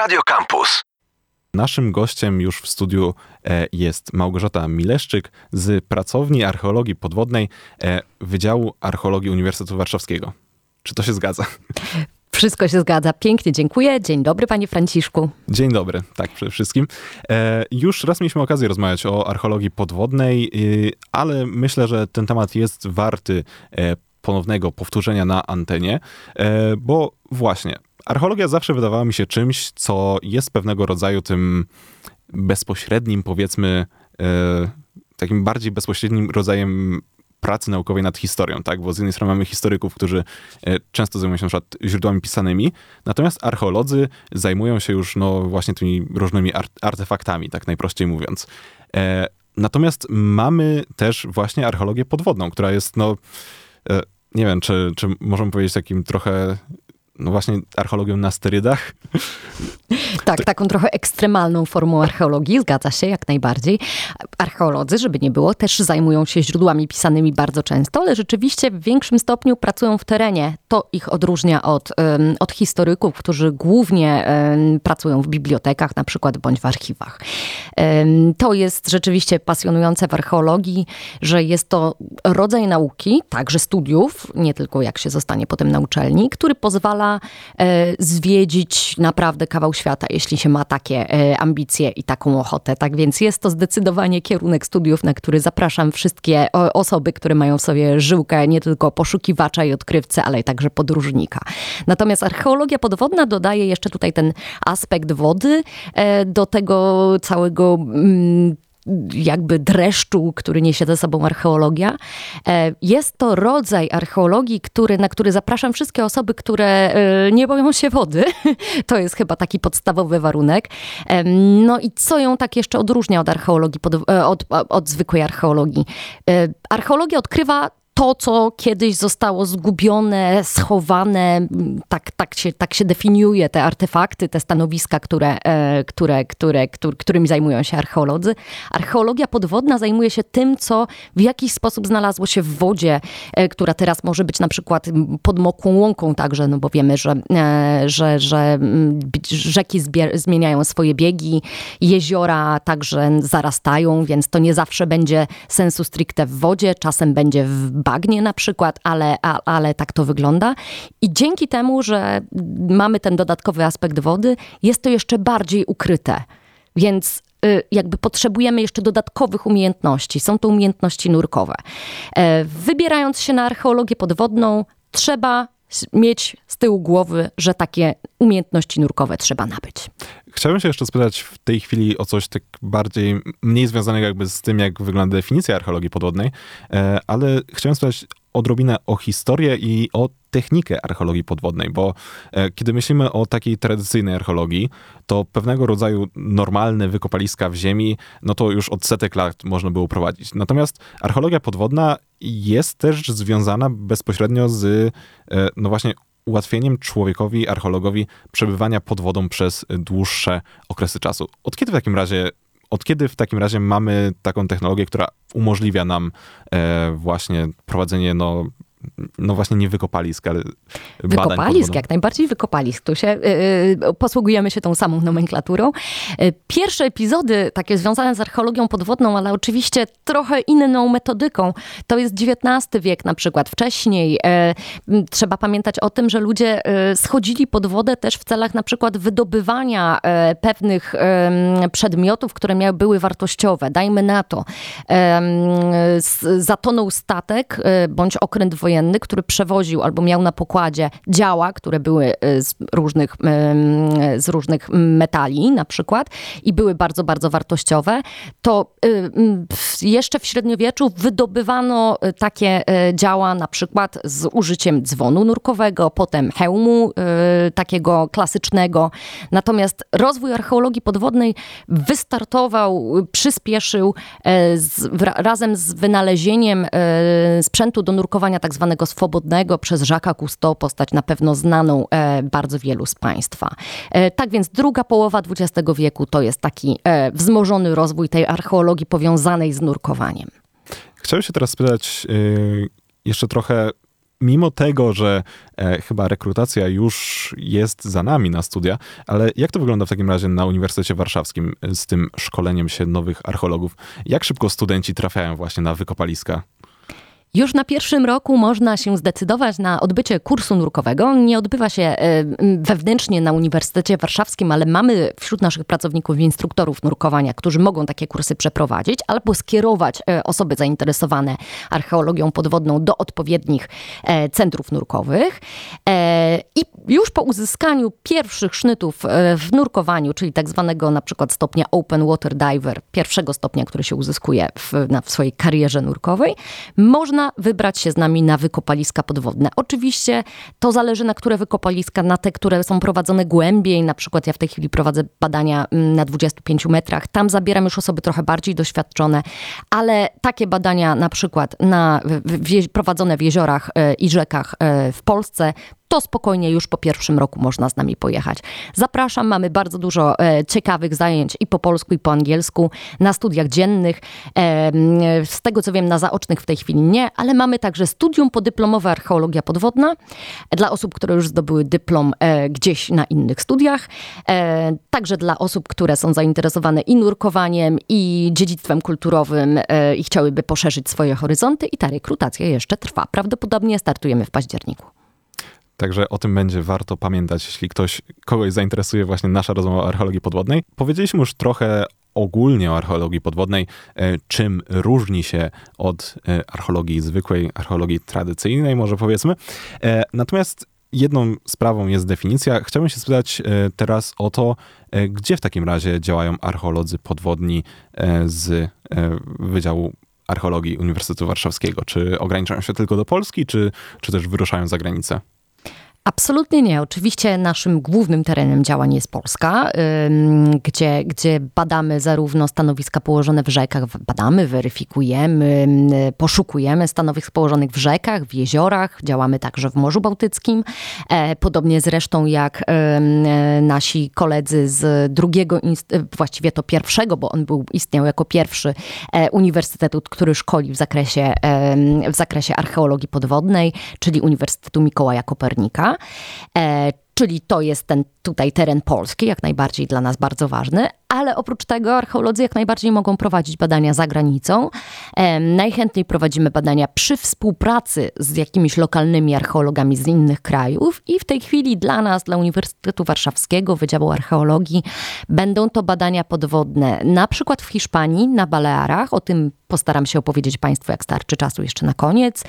Radio Campus. Naszym gościem już w studiu e, jest Małgorzata Mileszczyk z Pracowni Archeologii Podwodnej e, Wydziału Archeologii Uniwersytetu Warszawskiego. Czy to się zgadza? Wszystko się zgadza. Pięknie dziękuję. Dzień dobry, panie Franciszku. Dzień dobry, tak przede wszystkim. E, już raz mieliśmy okazję rozmawiać o archeologii podwodnej, y, ale myślę, że ten temat jest warty e, ponownego powtórzenia na antenie, e, bo właśnie, archeologia zawsze wydawała mi się czymś, co jest pewnego rodzaju tym bezpośrednim, powiedzmy, e, takim bardziej bezpośrednim rodzajem pracy naukowej nad historią, tak? Bo z jednej strony mamy historyków, którzy e, często zajmują się na przykład źródłami pisanymi, natomiast archeolodzy zajmują się już, no, właśnie tymi różnymi artefaktami, tak najprościej mówiąc. Natomiast mamy też właśnie archeologię podwodną, która jest, no, nie wiem, czy, czy możemy powiedzieć takim trochę no właśnie archeologią na sterydach. Tak, taką trochę ekstremalną formą archeologii, zgadza się, jak najbardziej. Archeolodzy, żeby nie było, też zajmują się źródłami pisanymi bardzo często, ale rzeczywiście w większym stopniu pracują w terenie. To ich odróżnia od, od historyków, którzy głównie pracują w bibliotekach na przykład, bądź w archiwach. To jest rzeczywiście pasjonujące w archeologii, że jest to rodzaj nauki, także studiów, nie tylko jak się zostanie potem na uczelni, który pozwala E, zwiedzić naprawdę kawał świata, jeśli się ma takie e, ambicje i taką ochotę. Tak więc jest to zdecydowanie kierunek studiów, na który zapraszam wszystkie osoby, które mają w sobie żyłkę nie tylko poszukiwacza i odkrywcy, ale także podróżnika. Natomiast archeologia podwodna dodaje jeszcze tutaj ten aspekt wody e, do tego całego mm, jakby dreszczu, który niesie ze sobą archeologia. E, jest to rodzaj archeologii, który, na który zapraszam wszystkie osoby, które e, nie boją się wody. To jest chyba taki podstawowy warunek. No i co ją tak jeszcze odróżnia od archeologii, e, od, od zwykłej archeologii? Archeologia odkrywa to, co kiedyś zostało zgubione, schowane, tak, tak, się, tak się definiuje te artefakty, te stanowiska, które, e, które, które, którymi zajmują się archeolodzy. Archeologia podwodna zajmuje się tym, co w jakiś sposób znalazło się w wodzie, e, która teraz może być na przykład pod mokłą łąką także, no bo wiemy, że, e, że, że rzeki zmieniają swoje biegi, jeziora także zarastają, więc to nie zawsze będzie sensu stricte w wodzie, czasem będzie w bagnie na przykład, ale, a, ale tak to wygląda. I dzięki temu, że mamy ten dodatkowy aspekt wody, jest to jeszcze bardziej ukryte. Więc y, jakby potrzebujemy jeszcze dodatkowych umiejętności. Są to umiejętności nurkowe. E, wybierając się na archeologię podwodną, trzeba mieć z tyłu głowy, że takie umiejętności nurkowe trzeba nabyć. Chciałbym się jeszcze spytać w tej chwili o coś tak bardziej, mniej związanego jakby z tym, jak wygląda definicja archeologii podwodnej, e, ale chciałem spytać odrobinę o historię i o technikę archeologii podwodnej, bo e, kiedy myślimy o takiej tradycyjnej archeologii, to pewnego rodzaju normalne wykopaliska w ziemi, no to już od setek lat można było prowadzić. Natomiast archeologia podwodna jest też związana bezpośrednio z, e, no właśnie, ułatwieniem człowiekowi, archeologowi przebywania pod wodą przez dłuższe okresy czasu. Od kiedy w takim razie od kiedy w takim razie mamy taką technologię, która umożliwia nam e, właśnie prowadzenie no, no właśnie nie wykopalisk, ale Wykopalisk, jak najbardziej wykopalisk. Tu się, yy, posługujemy się tą samą nomenklaturą. Yy, pierwsze epizody takie związane z archeologią podwodną, ale oczywiście trochę inną metodyką, to jest XIX wiek na przykład. Wcześniej yy, trzeba pamiętać o tym, że ludzie schodzili pod wodę też w celach na przykład wydobywania pewnych przedmiotów, które miały, były wartościowe. Dajmy na to. Zatonął statek bądź okręt wojenny wojenny, który przewoził albo miał na pokładzie działa, które były y, z różnych, z różnych metali na przykład i były bardzo, bardzo wartościowe, to y, jeszcze w średniowieczu wydobywano takie działa na przykład z użyciem dzwonu nurkowego, potem hełmu takiego klasycznego. Natomiast rozwój archeologii podwodnej wystartował, przyspieszył z, razem z wynalezieniem sprzętu do nurkowania tak zwanego swobodnego przez Jacques'a Cousteau, postać na pewno znaną e, bardzo wielu z Państwa. E, tak więc druga połowa XX wieku to jest taki e, wzmożony rozwój tej archeologii powiązanej z nurkowaniem. Chciałbym się teraz spytać jeszcze trochę mimo tego, że e, chyba rekrutacja już jest za nami na studia, ale jak to wygląda w takim razie na Uniwersytecie Warszawskim z tym szkoleniem się nowych archeologów? Jak szybko studenci trafiają właśnie na wykopaliska? Już na pierwszym roku można się zdecydować na odbycie kursu nurkowego. Nie odbywa się e, wewnętrznie na Uniwersytecie Warszawskim, ale mamy wśród naszych pracowników instruktorów nurkowania, którzy mogą takie kursy przeprowadzić albo skierować e, osoby zainteresowane archeologią podwodną do odpowiednich e, centrów nurkowych. I już po uzyskaniu pierwszych sznytów w nurkowaniu, czyli tak zwanego na przykład stopnia Open Water Diver, pierwszego stopnia, który się uzyskuje w, w swojej karierze nurkowej, można można wybrać się z nami na wykopaliska podwodne. Oczywiście to zależy na które wykopaliska, na te, które są prowadzone głębiej. Na przykład ja w tej chwili prowadzę badania mm, na 25 metrach. Tam zabieram już osoby trochę bardziej doświadczone, ale takie badania na przykład na, w, prowadzone w jeziorach e, i rzekach e, w Polsce to spokojnie już po pierwszym roku można z nami pojechać. Zapraszam, mamy bardzo dużo e, ciekawych zajęć i po polsku, i po angielsku, na studiach dziennych. E, z tego co wiem, na zaocznych w tej chwili nie, ale mamy także studium podyplomowe archeologia podwodna dla osób, które już zdobyły dyplom e, gdzieś na innych studiach. E, także dla osób, które są zainteresowane i nurkowaniem, i dziedzictwem kulturowym e, i chciałyby poszerzyć swoje horyzonty. I ta rekrutacja jeszcze trwa. Prawdopodobnie startujemy w październiku. Także o tym będzie warto pamiętać, jeśli ktoś, kogoś zainteresuje właśnie nasza rozmowa o archeologii podwodnej. Powiedzieliśmy już trochę ogólnie o archeologii podwodnej, e, czym różni się od e, archeologii zwykłej, archeologii tradycyjnej, może powiedzmy. E, natomiast jedną sprawą jest definicja. Chciałbym się spytać teraz o to, gdzie w takim razie działają archeolodzy podwodni z Wydziału Archeologii Uniwersytetu Warszawskiego. Czy ograniczają się tylko do Polski, czy, czy też wyruszają za granicę? Absolutnie nie. Oczywiście naszym głównym terenem działań jest Polska, gdzie, gdzie badamy zarówno stanowiska położone w rzekach, badamy, weryfikujemy, poszukujemy stanowisk położonych w rzekach, w jeziorach, działamy także w Morzu Bałtyckim. E, podobnie zresztą jak e, nasi koledzy z drugiego, właściwie to pierwszego, bo on był, istniał jako pierwszy e, uniwersytetu, który szkoli w zakresie, w zakresie archeologii podwodnej, czyli Uniwersytetu Mikołaja Kopernika. E, czyli to jest ten tutaj teren polski, jak najbardziej dla nas bardzo ważny, ale oprócz tego archeolodzy jak najbardziej mogą prowadzić badania za granicą. Najchętniej prowadzimy badania przy współpracy z jakimiś lokalnymi archeologami z innych krajów i w tej chwili dla nas, dla Uniwersytetu Warszawskiego, Wydziału Archeologii, będą to badania podwodne na przykład w Hiszpanii, na Balearach, o tym postaram się opowiedzieć Państwu, jak starczy czasu jeszcze na koniec.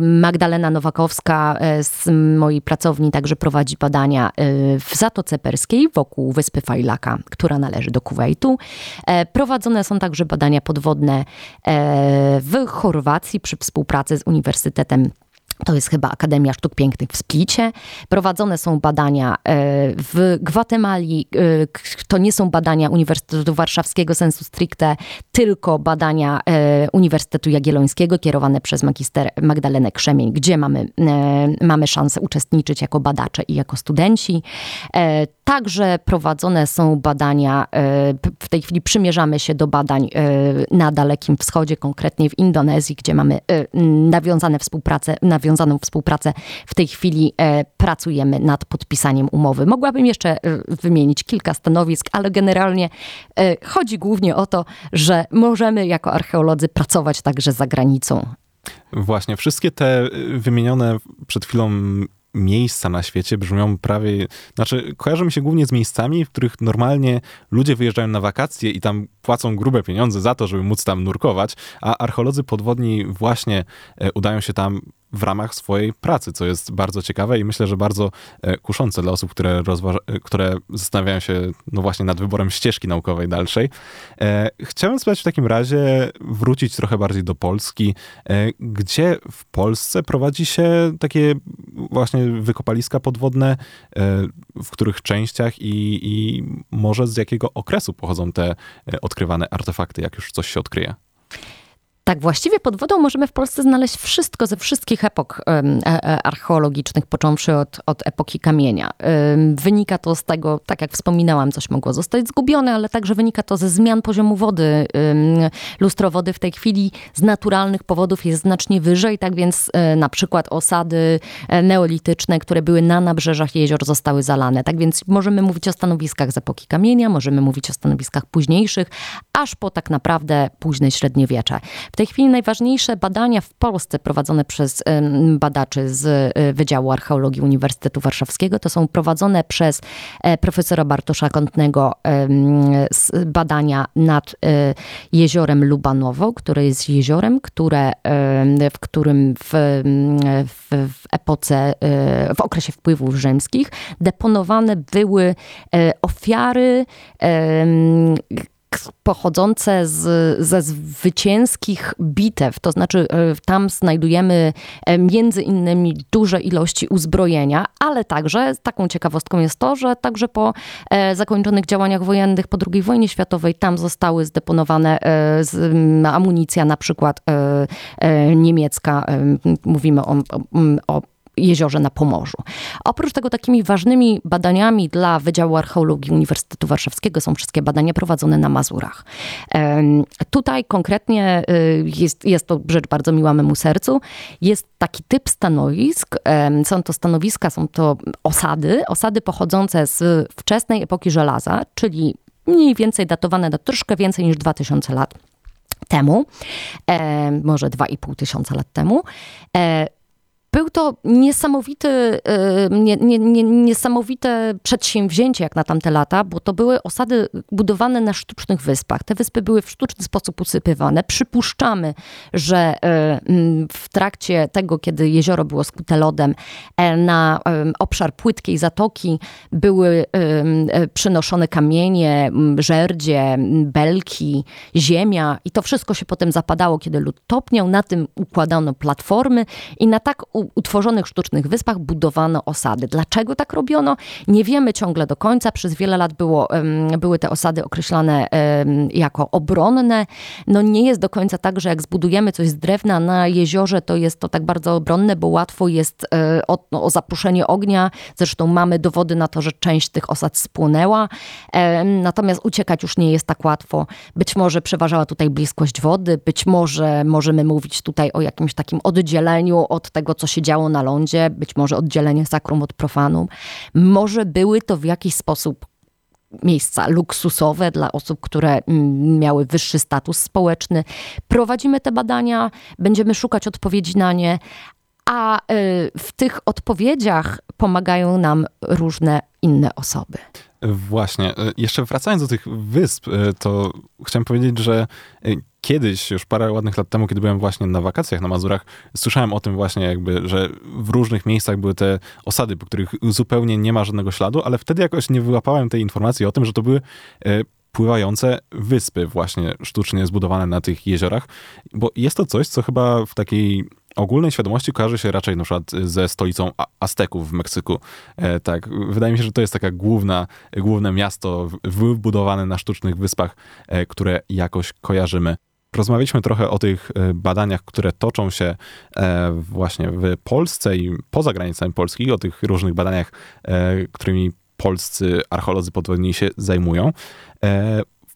Magdalena Nowakowska e, z mojej pracowni także prowadzi badania e, w Zatoce Perskiej wokół wyspy Fajlaka, która należy do Kuwejtu. E, prowadzone są także badania podwodne w Chorwacji przy współpracy z Uniwersytetem to jest chyba Akademia Sztuk Pięknych w Splicie. Prowadzone są badania e, w Gwatemali. E, to nie są badania Uniwersytetu Warszawskiego sensu stricte, tylko badania e, Uniwersytetu Jagiellońskiego kierowane przez magister Magdalenę Krzemień, gdzie mamy, mamy szansę uczestniczyć jako badacze i jako studenci. Także prowadzone są badania, w tej chwili przymierzamy się do badań na Dalekim Wschodzie, konkretnie w Indonezji, gdzie mamy nawiązane współpracę, nawiązaną współpracę. W tej chwili e, pracujemy nad podpisaniem umowy. Mogłabym jeszcze e, wymienić kilka stanowisk, ale generalnie e, chodzi głównie o to, że możemy jako archeolodzy pracować także za granicą. Właśnie, wszystkie te wymienione przed chwilą miejsca na świecie brzmią prawie, znaczy kojarzą mi się głównie z miejscami, w których normalnie ludzie wyjeżdżają na wakacje i tam płacą grube pieniądze za to, żeby móc tam nurkować, a archeolodzy podwodni właśnie udają się tam w ramach swojej pracy, co jest bardzo ciekawe i myślę, że bardzo e, kuszące dla osób, które, e, które zastanawiają się no właśnie nad wyborem ścieżki naukowej dalszej. E, chciałem w takim razie, wrócić trochę bardziej do Polski. Gdzie w Polsce prowadzi się takie właśnie wykopaliska podwodne, w których częściach i, i może z jakiego okresu pochodzą te odkrywane artefakty, jak już coś się odkryje? Tak, właściwie pod wodą możemy w Polsce znaleźć wszystko ze wszystkich epok e, e, archeologicznych, począwszy od, od epoki kamienia. Wynika to z tego, tak jak wspominałam, coś mogło zostać zgubione, ale także wynika to ze zmian poziomu wody. Lustro wody w tej chwili z naturalnych powodów jest znacznie wyżej, tak więc e, na przykład osady neolityczne, które były na nabrzeżach jezior zostały zalane. Tak więc możemy mówić o stanowiskach z epoki kamienia, możemy mówić o stanowiskach późniejszych, aż po tak naprawdę późne średniowiecze. W tej chwili najważniejsze badania w Polsce prowadzone przez badaczy z e, Wydziału Archeologii Uniwersytetu Warszawskiego. To są prowadzone przez e, profesora Bartosza Kątnego badania nad e, jeziorem Lubanowo, które jest jeziorem, które, w którym w, w, w epoce, w okresie wpływów rzymskich deponowane były ofiary pochodzące z, ze zwycięskich bitew, to znaczy e, tam znajdujemy e, między innymi duże ilości uzbrojenia, ale także taką ciekawostką jest to, że także po e, zakończonych działaniach wojennych po II wojnie światowej tam zostały zdeponowane amunicja na przykład niemiecka, mówimy o, o jeziorze na Pomorzu. Oprócz tego takimi ważnymi badaniami dla Wydziału Archeologii Uniwersytetu Warszawskiego są wszystkie badania prowadzone na Mazurach. Tutaj konkretnie y, jest, jest to rzecz bardzo miła memu sercu. Jest taki typ stanowisk. Są to stanowiska, są to osady, osady pochodzące z wczesnej epoki żelaza, czyli mniej więcej datowane do troszkę więcej niż 2000 lat temu, może 2,5 tysiąca lat temu. E, był to niesamowity, y, nie, nie, nie, niesamowite przedsięwzięcie jak na tamte lata, bo to były osady budowane na sztucznych wyspach. Te wyspy były w sztuczny sposób usypywane. Przypuszczamy, że y, w trakcie tego, kiedy jezioro było skute lodem, e, na obszar płytkiej zatoki były przynoszone kamienie, żerdzie, belki, ziemia i to wszystko się potem zapadało, kiedy lód topniał. Na tym układano platformy i na tak utworzonych sztucznych wyspach budowano osady. Dlaczego tak robiono? Nie wiemy ciągle do końca. Przez wiele lat było, były te osady określane jako obronne. No nie jest do końca tak, że jak zbudujemy coś z drewna na jeziorze, to jest to tak bardzo obronne, bo łatwo jest e, o, no, o zapuszczenie ognia. Zresztą mamy dowody na to, że część tych osad spłonęła. Natomiast uciekać już nie jest tak łatwo. Być może przeważała tutaj bliskość wody, być może możemy mówić tutaj o jakimś takim oddzieleniu od tego, co się działo na lądzie, być może oddzielenie sakrum od profanum. Może były to w jakiś sposób miejsca luksusowe dla osób, które mm, miały wyższy status społeczny. Prowadzimy te badania, będziemy szukać odpowiedzi na nie, a y, w tych odpowiedziach pomagają nam różne inne osoby. Właśnie. E, jeszcze wracając do tych wysp, e, to chciałem powiedzieć, że e, kiedyś, już parę ładnych lat temu, kiedy byłem właśnie na wakacjach na Mazurach, słyszałem o tym właśnie jakby, że w różnych miejscach były te osady, po których zupełnie nie ma żadnego śladu, ale wtedy jakoś nie wyłapałem tej informacji o tym, że to były pływające wyspy właśnie sztucznie zbudowane na tych jeziorach, bo jest to coś, co chyba w takiej ogólnej świadomości kojarzy się raczej na przykład ze stolicą Azteków w Meksyku. E, tak, wydaje mi się, że to jest taka główna, główne miasto wybudowane na sztucznych wyspach, e, które jakoś kojarzymy. Rozmawialiśmy trochę o tych e, badaniach, które toczą się e, właśnie w Polsce i poza granicami Polski, o tych różnych badaniach, e, którymi polscy archeolodzy podwodni się zajmują.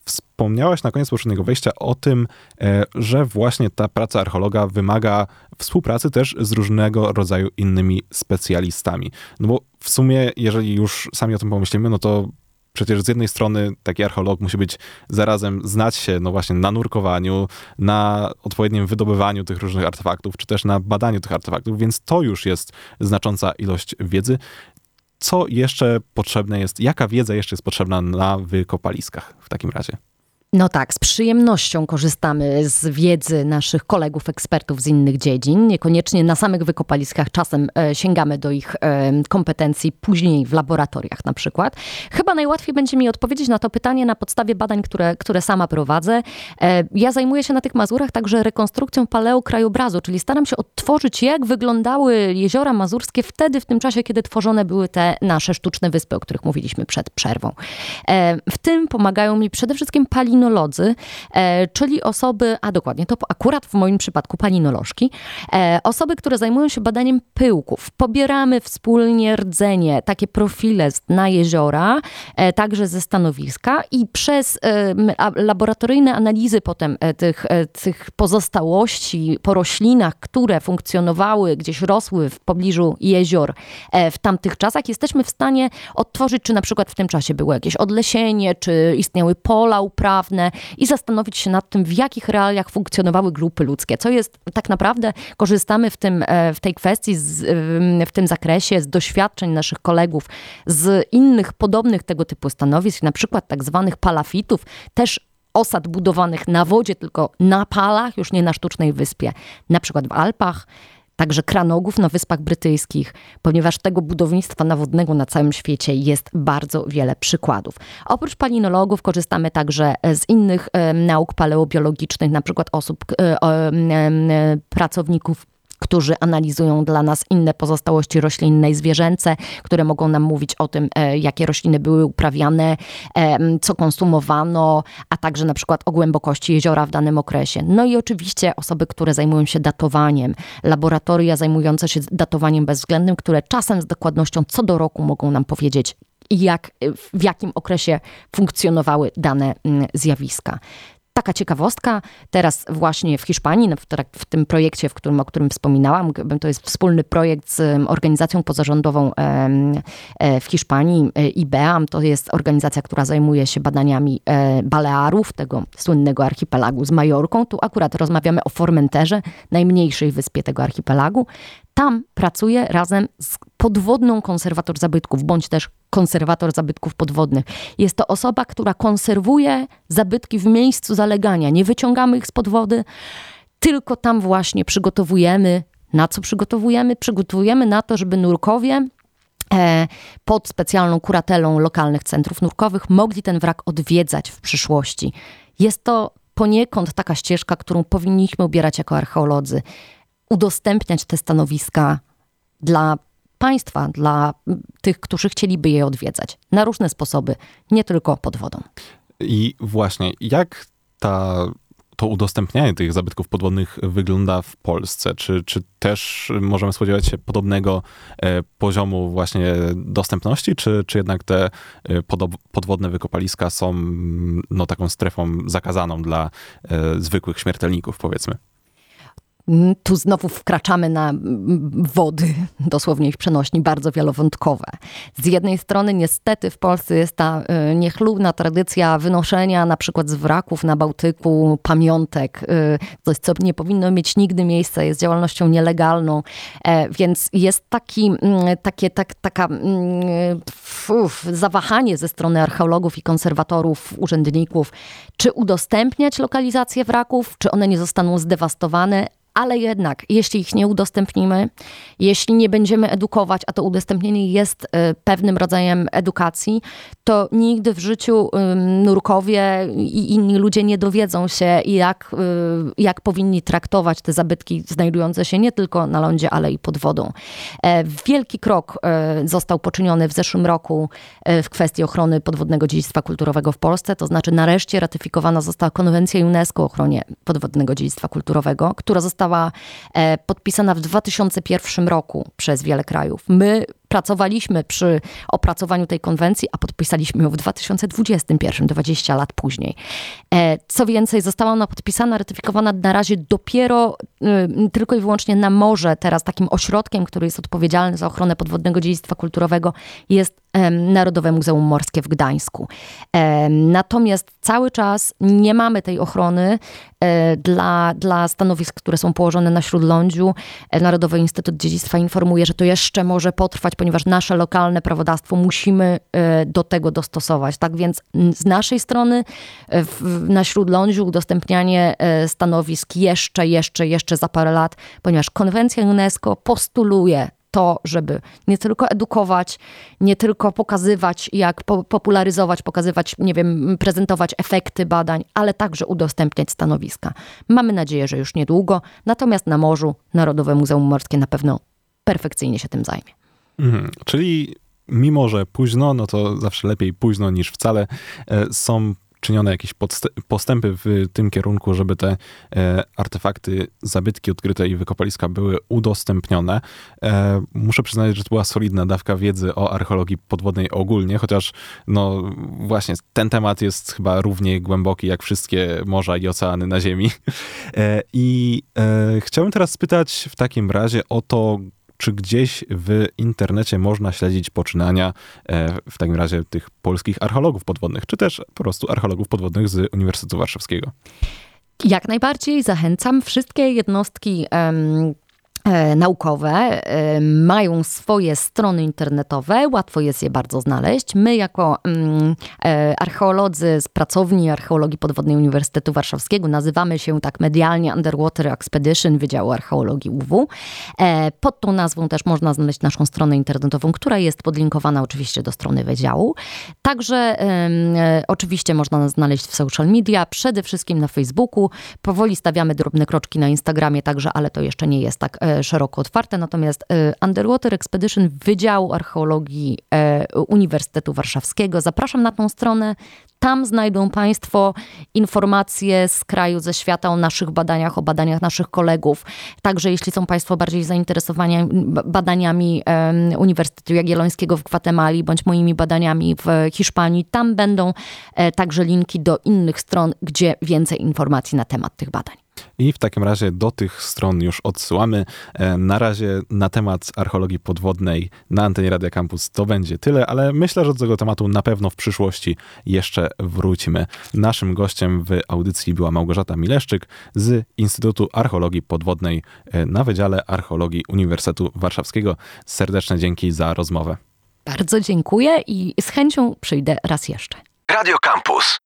Wspomniałaś na koniec poprzedniego wejścia o tym, e, że właśnie ta praca archeologa wymaga współpracy też z różnego rodzaju innymi specjalistami. No bo w sumie, jeżeli już sami o tym pomyślimy, no to przecież z jednej strony taki archeolog musi być zarazem znać się, no właśnie, na nurkowaniu, na odpowiednim wydobywaniu tych różnych artefaktów, czy też na badaniu tych artefaktów, więc to już jest znacząca ilość wiedzy co jeszcze potrzebne jest, jaka wiedza jeszcze jest potrzebna na wykopaliskach w takim razie? No tak, z przyjemnością korzystamy z wiedzy naszych kolegów, ekspertów z innych dziedzin. Niekoniecznie na samych wykopaliskach, czasem e, sięgamy do ich e, kompetencji później w laboratoriach na przykład. Chyba najłatwiej będzie mi odpowiedzieć na to pytanie na podstawie badań, które, które sama prowadzę. E, ja zajmuję się na tych Mazurach także rekonstrukcją paleokrajobrazu, czyli staram się odtworzyć, jak wyglądały jeziora mazurskie wtedy, w tym czasie, kiedy tworzone były te nasze sztuczne wyspy, o których mówiliśmy przed przerwą. W tym pomagają mi przede wszystkim paliny palinolodzy, e, czyli osoby, a dokładnie, to akurat w moim przypadku palinolożki, e, osoby, które zajmują się badaniem pyłków. Pobieramy wspólnie rdzenie, takie profile z dna jeziora, e, także ze stanowiska i przez laboratoryjne analizy potem tych, tych pozostałości po roślinach, które funkcjonowały, gdzieś rosły w pobliżu jezior w tamtych czasach, jesteśmy w stanie odtworzyć, czy na przykład w tym czasie było jakieś odlesienie, czy istniały pola i zastanowić się nad tym, w jakich realiach funkcjonowały grupy ludzkie. Co jest tak naprawdę, korzystamy w, tym, e, w tej kwestii, z, w tym zakresie z doświadczeń naszych kolegów z innych podobnych tego typu stanowisk, na przykład tak zwanych palafitów, też osad budowanych na wodzie, tylko na palach, już nie na sztucznej wyspie, na przykład w Alpach, także kranogów na Wyspach Brytyjskich, ponieważ tego budownictwa nawodnego na całym świecie jest bardzo wiele przykładów. Oprócz palinologów korzystamy także z innych e, nauk paleobiologicznych, na przykład osób, e, e, pracowników którzy analizują dla nas inne pozostałości roślinne i zwierzęce, które mogą nam mówić o tym, e, jakie rośliny były uprawiane, em, co konsumowano, a także na przykład o głębokości jeziora w danym okresie. No i oczywiście osoby, które zajmują się datowaniem, laboratoria zajmujące się datowaniem bezwzględnym, które czasem z dokładnością co do roku mogą nam powiedzieć, jak, w jakim okresie funkcjonowały dane zjawiska. Taka ciekawostka, teraz właśnie w Hiszpanii, w, trak- w tym projekcie, w którym, o którym wspominałam, to jest wspólny projekt z organizacją pozarządową e, w Hiszpanii, e, IBEAM, to jest organizacja, która zajmuje się badaniami e, Balearów, tego słynnego archipelagu z Majorką. Tu akurat rozmawiamy o Formenterze, najmniejszej wyspie tego archipelagu. Tam pracuje razem z podwodną konserwator zabytków, bądź też konserwator zabytków podwodnych. Jest to osoba, która konserwuje zabytki w miejscu zalegania. Nie wyciągamy ich spod wody, tylko tam właśnie przygotowujemy. Na co przygotowujemy? Przygotowujemy na to, żeby nurkowie e, pod specjalną kuratelą lokalnych centrów nurkowych mogli ten wrak odwiedzać w przyszłości. Jest to poniekąd taka ścieżka, którą powinniśmy ubierać jako archeolodzy. Udostępniać te stanowiska dla państwa, dla tych, którzy chcieliby je odwiedzać na różne sposoby, nie tylko pod wodą. I właśnie, jak ta, to udostępnianie tych zabytków podwodnych wygląda w Polsce? Czy, czy też możemy spodziewać się podobnego e, poziomu właśnie dostępności, czy, czy jednak te e, podwodne wykopaliska są no, taką strefą zakazaną dla e, zwykłych śmiertelników, powiedzmy? Mm, Tu znowu wkraczamy na mm, wody, dosłownie ich przenośni, bardzo wielowątkowe. Z jednej strony niestety w Polsce jest ta y, niechlubna tradycja wynoszenia na przykład z wraków na Bałtyku pamiątek, y, coś co nie powinno mieć nigdy miejsca, jest działalnością nielegalną, e, więc jest taki, mm, takie, tak, taka mm, uf, zawahanie ze strony archeologów i konserwatorów, urzędników, czy udostępniać lokalizację wraków, czy one nie zostaną zdewastowane, ale jednak, jeśli ich nie udostępnimy, jeśli nie będziemy edukować, a to udostępnienie jest y, pewnym rodzajem edukacji, to nigdy w życiu nurkowie i inni ludzie nie dowiedzą się, jak, y, jak powinni traktować te zabytki znajdujące się nie tylko na lądzie, ale i pod wodą. E, Wielki krok e, został poczyniony w zeszłym roku e, w kwestii ochrony podwodnego dziedzictwa kulturowego w Polsce, to znaczy nareszcie ratyfikowana została konwencja UNESCO o ochronie podwodnego dziedzictwa kulturowego, która została e, podpisana w 2001 roku przez wiele krajów. My pracowaliśmy przy opracowaniu tej konwencji, a podpisaliśmy ją w 2021, 20 lat później. E, Co więcej, została ona podpisana, ratyfikowana na razie dopiero y, tylko i wyłącznie na morze. Teraz takim ośrodkiem, który jest odpowiedzialny za ochronę podwodnego dziedzictwa kulturowego jest Narodowe Muzeum Morskie w Gdańsku. Em, Natomiast cały czas nie mamy tej ochrony e, dla, dla stanowisk, które są położone na Śródlądziu. E, Narodowy Instytut Dziedzictwa informuje, że to jeszcze może potrwać, ponieważ nasze lokalne prawodawstwo musimy e, do tego dostosować. Tak więc z naszej strony e, na Śródlądziu udostępnianie e, stanowisk jeszcze, jeszcze, jeszcze za parę lat, ponieważ konwencja UNESCO postuluje to, żeby nie tylko edukować, nie tylko pokazywać, jak po, popularyzować, pokazywać, nie wiem, prezentować efekty badań, ale także udostępniać stanowiska. Mamy nadzieję, że już niedługo, natomiast na morzu Narodowe Muzeum Morskie na pewno perfekcyjnie się tym zajmie. Mhm. Czyli mimo, że późno, no to zawsze lepiej późno niż wcale, e, są czynione jakieś postępy w tym kierunku, żeby te e, artefakty, zabytki odkryte i wykopaliska były udostępnione. E, muszę przyznać, że to była solidna dawka wiedzy o archeologii podwodnej ogólnie, chociaż no właśnie ten temat jest chyba równie głęboki jak wszystkie morza i oceany na Ziemi. I chciałbym teraz spytać w takim razie o to, czy gdzieś w internecie można śledzić poczynania e, w takim razie tych polskich archeologów podwodnych, czy też po prostu archeologów podwodnych z Uniwersytetu Warszawskiego? Jak najbardziej zachęcam wszystkie jednostki um, naukowe e, mają swoje strony internetowe, łatwo jest je bardzo znaleźć. My, jako mm, e, archeolodzy z pracowni Archeologii Podwodnej Uniwersytetu Warszawskiego, nazywamy się tak medialnie Underwater Expedition Wydziału Archeologii UW. Pod tą nazwą też można znaleźć naszą stronę internetową, która jest podlinkowana oczywiście do strony wydziału. Także oczywiście można nas znaleźć w social media, przede wszystkim na Facebooku. Powoli stawiamy drobne kroczki na Instagramie także, ale to jeszcze nie jest tak szeroko otwarte, natomiast e, Underwater Expedition Wydziału Archeologii e, Uniwersytetu Warszawskiego. Zapraszam na tą stronę. Tam znajdą Państwo informacje z kraju, ze świata o naszych badaniach, o badaniach naszych kolegów. Także jeśli są Państwo bardziej zainteresowani badaniami Uniwersytetu Jagiellońskiego w Gwatemali, bądź moimi badaniami w Hiszpanii, tam będą e, także linki do innych stron, gdzie więcej informacji na temat tych badań. I w takim razie do tych stron już odsyłamy. E, na razie na temat archeologii podwodnej na antenie Radia Campus to będzie tyle, ale myślę, że do tego tematu na pewno w przyszłości jeszcze wrócimy. Naszym gościem w audycji była Małgorzata Mileszczyk z Instytutu Archeologii Podwodnej e, na Wydziale Archeologii Uniwersytetu Warszawskiego. Serdeczne dzięki za rozmowę. Bardzo dziękuję i z chęcią przyjdę raz jeszcze. Radio Campus.